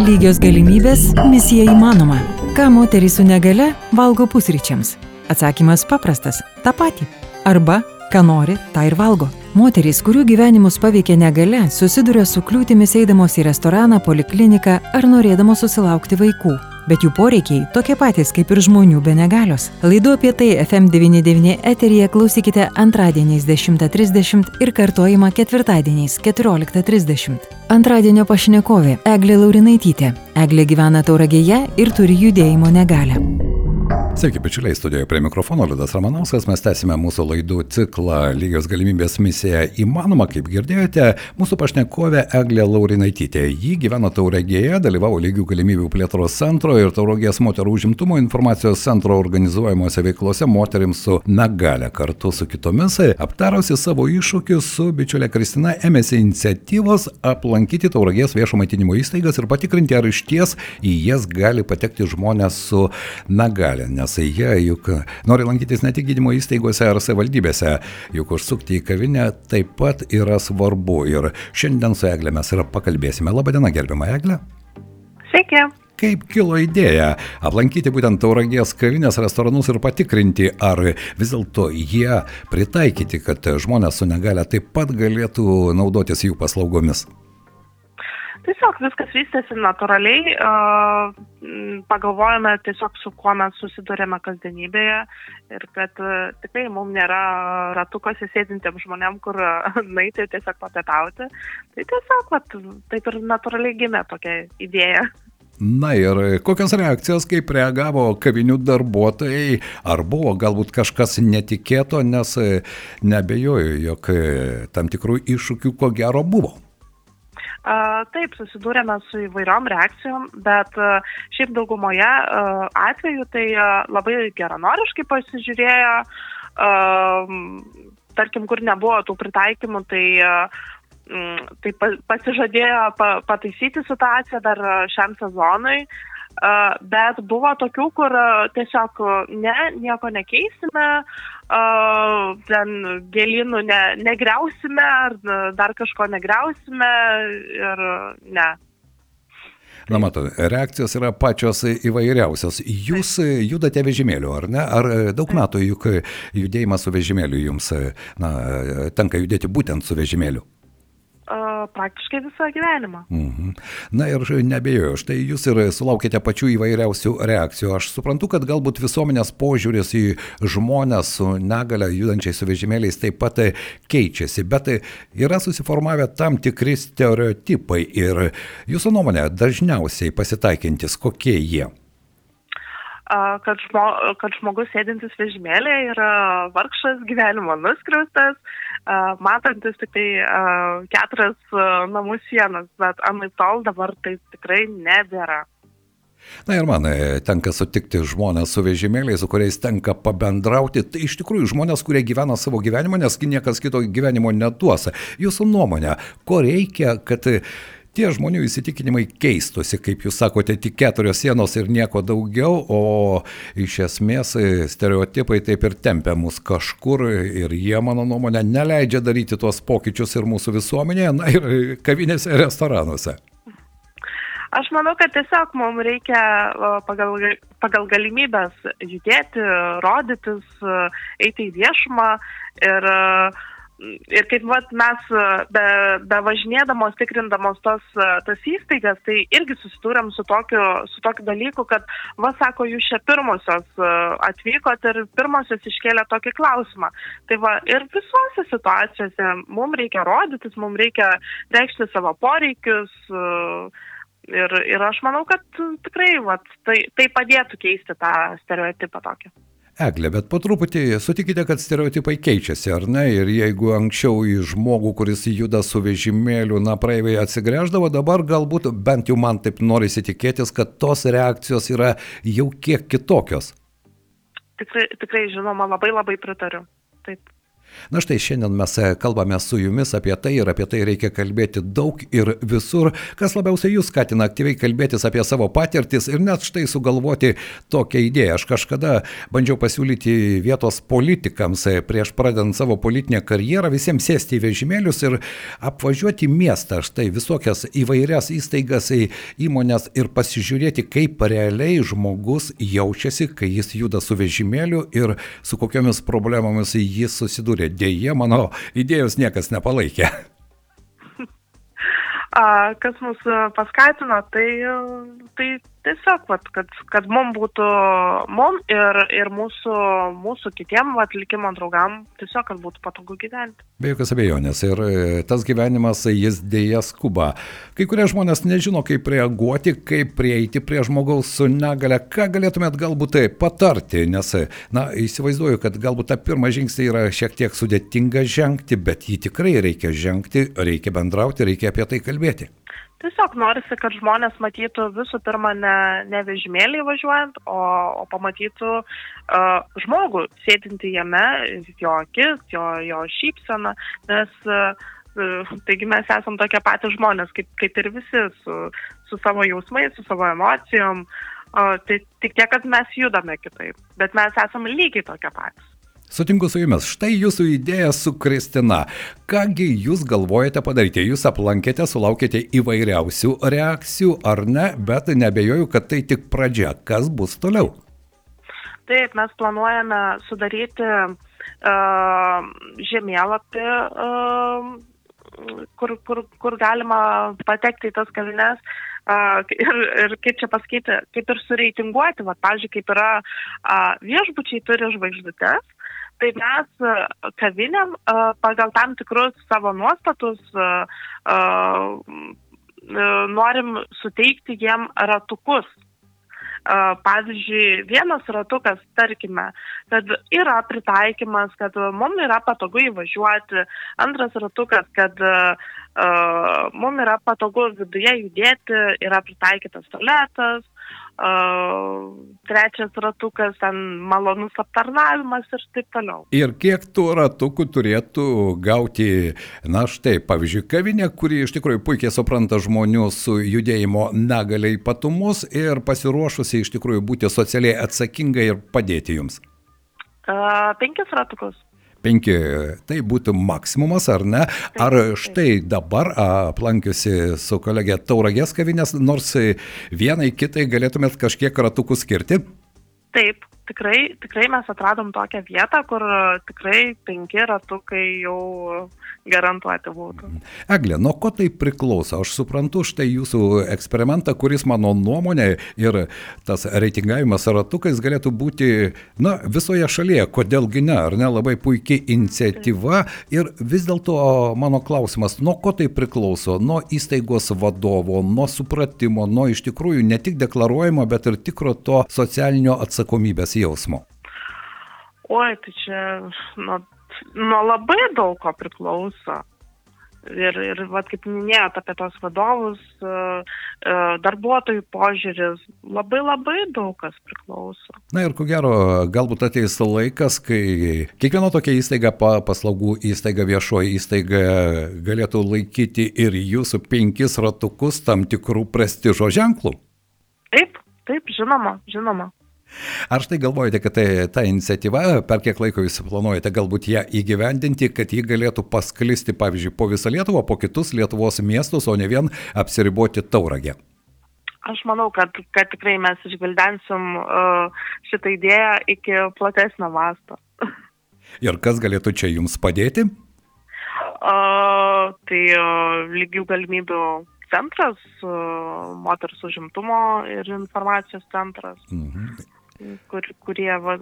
Lygios galimybės - misija įmanoma. Ką moterys su negale valgo pusryčiams? Atsakymas paprastas - tą patį. Arba, ką nori, tą ir valgo. Moterys, kurių gyvenimus paveikia negale, susiduria su kliūtimis eidamos į restoraną, polikliniką ar norėdamos susilaukti vaikų bet jų poreikiai tokie patys kaip ir žmonių be negalios. Laidu apie tai FM99 eteryje klausykite antradieniais 10.30 ir kartojimą ketvirtadieniais 14.30. Antradienio pašnekovė Eglė Laurinaitytė. Eglė gyvena tauragėje ir turi judėjimo negalę. Sveiki, bičiuliai, studijoje prie mikrofono Liudas Ramanauskas, mes tęsime mūsų laidų ciklą Lygios galimybės misija įmanoma, kaip girdėjote, mūsų pašnekovė Eglė Laurinaitytė. Ji gyvena Tauragėje, dalyvavo lygių galimybių plėtros centro ir Tauragės moterų užimtumo informacijos centro organizuojamuose veiklose moteriams su negale. Kartu su kitomis, aptarusi savo iššūkius su bičiulė Kristina, ėmėsi iniciatyvos aplankyti Tauragės viešo maitinimo įstaigas ir patikrinti, ar iš ties į jas gali patekti žmonės su negale. Nes jie juk nori lankytis ne tik gydymo įstaigose ar savivaldybėse, juk užsukti į kavinę taip pat yra svarbu. Ir šiandien su Egle mes ir pakalbėsime. Labadiena, gerbima Egle. Sveiki. Kaip kilo idėja aplankyti būtent tauragės kavinės restoranus ir patikrinti, ar vis dėlto jie pritaikyti, kad žmonės su negale taip pat galėtų naudotis jų paslaugomis? Tiesiog viskas vystėsi natūraliai, pagalvojame tiesiog su kuo mes susidurėme kasdienybėje ir kad tikrai mums nėra ratukose sėdintiems žmonėm, kur naiti tiesiog papietauti. Tai tiesiog, vat, taip ir natūraliai gimė tokia idėja. Na ir kokios reakcijos, kaip reagavo kavinių darbuotojai, ar buvo galbūt kažkas netikėto, nes nebejoju, jog tam tikrų iššūkių ko gero buvo. Taip, susidūrėme su įvairiom reakcijom, bet šiaip daugumoje atveju tai labai geranoriškai pasižiūrėjo, tarkim, kur nebuvo tų pritaikymų, tai tai pasižadėjo pataisyti situaciją dar šiam sezonui, bet buvo tokių, kur tiesiog ne, nieko nekeisime, ten gėlynų ne, negriausime ar dar kažko negriausime ir ne. Na, matau, reakcijos yra pačios įvairiausios. Jūs judate vežimėliu, ar ne? Ar daug metų juk judėjimas su vežimėliu jums na, tenka judėti būtent su vežimėliu? Praktiškai visą gyvenimą. Mhm. Na ir nebejoju, štai jūs ir sulaukite pačių įvairiausių reakcijų. Aš suprantu, kad galbūt visuomenės požiūris į žmonės su negale judančiais su vežimėliais taip pat keičiasi, bet yra susiformavę tam tikri stereotipai ir jūsų nuomonė dažniausiai pasitaikintis, kokie jie kad, žmo, kad žmogus sėdintis vežimėlėje yra vargšas, gyvenimo nuskriaustas, matantis tik tai keturias namų sienas, bet anaip tol dabar tai tikrai nebėra. Na ir man e, tenka sutikti žmonės su vežimėliais, su kuriais tenka pabendrauti. Tai iš tikrųjų žmonės, kurie gyvena savo gyvenimą, nes niekas kito gyvenimo neduos. Jūsų nuomonė, ko reikia, kad tie žmonių įsitikinimai keistusi, kaip jūs sakote, tik keturios sienos ir nieko daugiau, o iš esmės stereotipai taip ir tempia mus kažkur ir jie, mano nuomonė, neleidžia daryti tuos pokyčius ir mūsų visuomenėje, na ir kavinėse ir restoranuose. Aš manau, kad tiesiog mums reikia pagal, pagal galimybės judėti, rodytis, eiti į viešumą ir uh, ir kaip vat, mes e, be, be važinėdamos, tikrindamos tos, e, tas įstaigas, tai irgi susidūrėm su tokiu, su tokiu dalyku, kad, va, sako, jūs čia pirmosios e, atvykot ir pirmosios iškėlė tokį klausimą. Tai va, ir visose situacijose mums reikia rodytis, mums reikia reikšti savo poreikius. Ir, ir aš manau, kad tikrai vat, tai, tai padėtų keisti tą stereotipą tokį. Eglė, bet po truputį sutikite, kad stereotipai keičiasi, ar ne? Ir jeigu anksčiau į žmogų, kuris juda su vežimėliu, na, praeiviai atsigręždavo, dabar galbūt bent jau man taip norisi tikėtis, kad tos reakcijos yra jau kiek kitokios. Tikrai, tikrai žinoma, labai labai pritariu. Taip. Na štai šiandien mes e, kalbame su jumis apie tai ir apie tai reikia kalbėti daug ir visur, kas labiausiai jūs skatina aktyviai kalbėtis apie savo patirtis ir net štai sugalvoti tokią idėją. Aš kažkada bandžiau pasiūlyti vietos politikams e, prieš pradedant savo politinę karjerą visiems sėsti į vežimėlius ir apvažiuoti miestą, štai visokias įvairias įstaigas, įmonės ir pasižiūrėti, kaip realiai žmogus jaučiasi, kai jis juda su vežimėliu ir su kokiomis problemomis jis susidūrė dėje mano idėjos niekas nepalaikė. Kas mus paskatino, tai, tai tiesiog, vat, kad, kad mum būtų, mum ir, ir mūsų, mūsų kitiem atlikimo draugam, tiesiog, kad būtų patogu gyventi. Be jokios abejonės. Ir e, tas gyvenimas, jis dėja skuba. Kai kurie žmonės nežino, kaip reaguoti, kaip prieiti prie žmogaus su negale. Ką galėtumėt galbūt tai patarti? Nes, na, įsivaizduoju, kad galbūt tą pirmą žingsnį yra šiek tiek sudėtinga žengti, bet jį tikrai reikia žengti, reikia bendrauti, reikia apie tai kalbėti. Tiesiog norisi, kad žmonės matytų visų pirma ne, ne vežimėlį važiuojant, o, o pamatytų uh, žmogų sėdinti jame, jo akis, jo, jo šypseną, nes uh, taigi mes esam tokie patys žmonės, kaip, kaip ir visi, su, su savo jausmais, su savo emocijom, uh, tai tik tiek, kad mes judame kitaip, bet mes esame lygiai tokie patys. Sutinku su jumis, štai jūsų idėja su Kristina. Kągi jūs galvojate padaryti? Jūs aplankėte, sulaukėte įvairiausių reakcijų, ar ne, bet nebejoju, kad tai tik pradžia. Kas bus toliau? Taip, mes planuojame sudaryti uh, žemėlapį, uh, kur, kur, kur galima patekti į tas kavines. Uh, ir, ir kaip čia pasakyti, kaip ir sureitinguoti, va, pavyzdžiui, kaip yra uh, viešbučiai turi žvaigždutes, tai mes e, kavinėm e, pagal tam tikrus savo nuostatus e, norim suteikti jiem ratukus. Pavyzdžiui, vienas ratukas, tarkime, kad yra pritaikymas, kad mums yra patogu įvažiuoti, antras ratukas, kad uh, mums yra patogu viduje judėti, yra pritaikytas tualetas, Uh, trečias ratukas, ten malonus aptarnavimas ir taip toliau. Ir kiek tų ratukų turėtų gauti, na štai, pavyzdžiui, kavinė, kuri iš tikrųjų puikiai supranta žmonių su judėjimo negaliai ypatumus ir pasiruošusi iš tikrųjų būti socialiai atsakinga ir padėti jums? Uh, penkis ratukus penki, tai būtų maksimumas, ar ne? Ar štai dabar aplankiusi su kolegė Tauragės kavinės, nors vienai kitai galėtumėt kažkiek ratukų skirti? Taip, tikrai, tikrai mes atradom tokią vietą, kur tikrai penki ratukai jau garantuoti būtų. Eglė, nuo ko tai priklauso? Aš suprantu štai jūsų eksperimentą, kuris mano nuomonė ir tas reitingavimas ratukais galėtų būti, na, visoje šalyje. Kodėlgi ne, ar ne, labai puikiai iniciatyva. Ir vis dėlto mano klausimas, nuo ko tai priklauso? Nuo įstaigos vadovo, nuo supratimo, nuo iš tikrųjų ne tik deklaruojamo, bet ir tikro to socialinio atsakomybės jausmo? Oi, tai čia nuo, nuo labai daug ko priklauso. Ir, ir vat, kaip minėjot apie tos vadovus, e, e, darbuotojų požiūris, labai labai daug kas priklauso. Na ir ko gero, galbūt ateis laikas, kai kiekviena tokia įstaiga, paslaugų įstaiga, viešoji įstaiga galėtų laikyti ir jūsų penkis ratukus tam tikrų prestižo ženklų. Taip, taip, žinoma, žinoma. Ar štai galvojate, kad tai ta iniciatyva, per kiek laiko jūs planuojate galbūt ją įgyvendinti, kad ji galėtų pasklisti, pavyzdžiui, po visą Lietuvą, po kitus Lietuvos miestus, o ne vien apsiriboti tauragę? Aš manau, kad, kad tikrai mes išgvildensim uh, šitą idėją iki platesnio masto. Ir kas galėtų čia jums padėti? Uh, tai uh, lygių galimybių centras, uh, moters užimtumo ir informacijos centras. Mhm kur, kurie, va,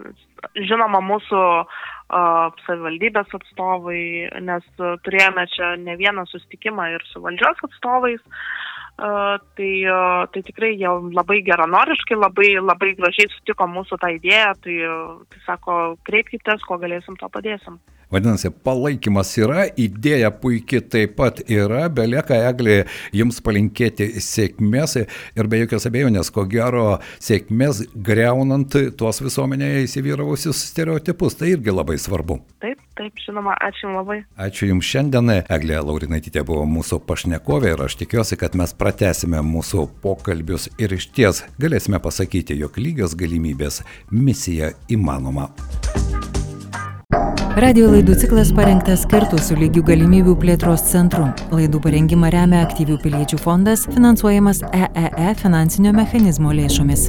žinoma, mūsų uh, savivaldybės atstovai, nes uh, turėjome čia ne vieną sustikimą ir su valdžios atstovais, uh, tai, uh, tai tikrai jie labai geranoriškai, labai, labai gražiai sutiko mūsų tą idėją, tai, uh, tai sako, kreipkitės, kuo galėsim, to padėsim. Vadinasi, palaikymas yra, idėja puikiai taip pat yra, belieka eglė jums palinkėti sėkmės ir be jokios abejonės, ko gero, sėkmės greunant tuos visuomenėje įsivyravusius stereotipus, tai irgi labai svarbu. Taip, taip, žinoma, ačiū Jums labai. Ačiū Jums šiandien, Eglė Laurinaitytė buvo mūsų pašnekovė ir aš tikiuosi, kad mes pratesime mūsų pokalbius ir iš ties galėsime pasakyti, jog lygios galimybės misija įmanoma. Radio laidų ciklas parengtas kartu su lygių galimybių plėtros centru. Laidų parengimą remia aktyvių piliečių fondas, finansuojamas EEE finansinio mechanizmo lėšomis.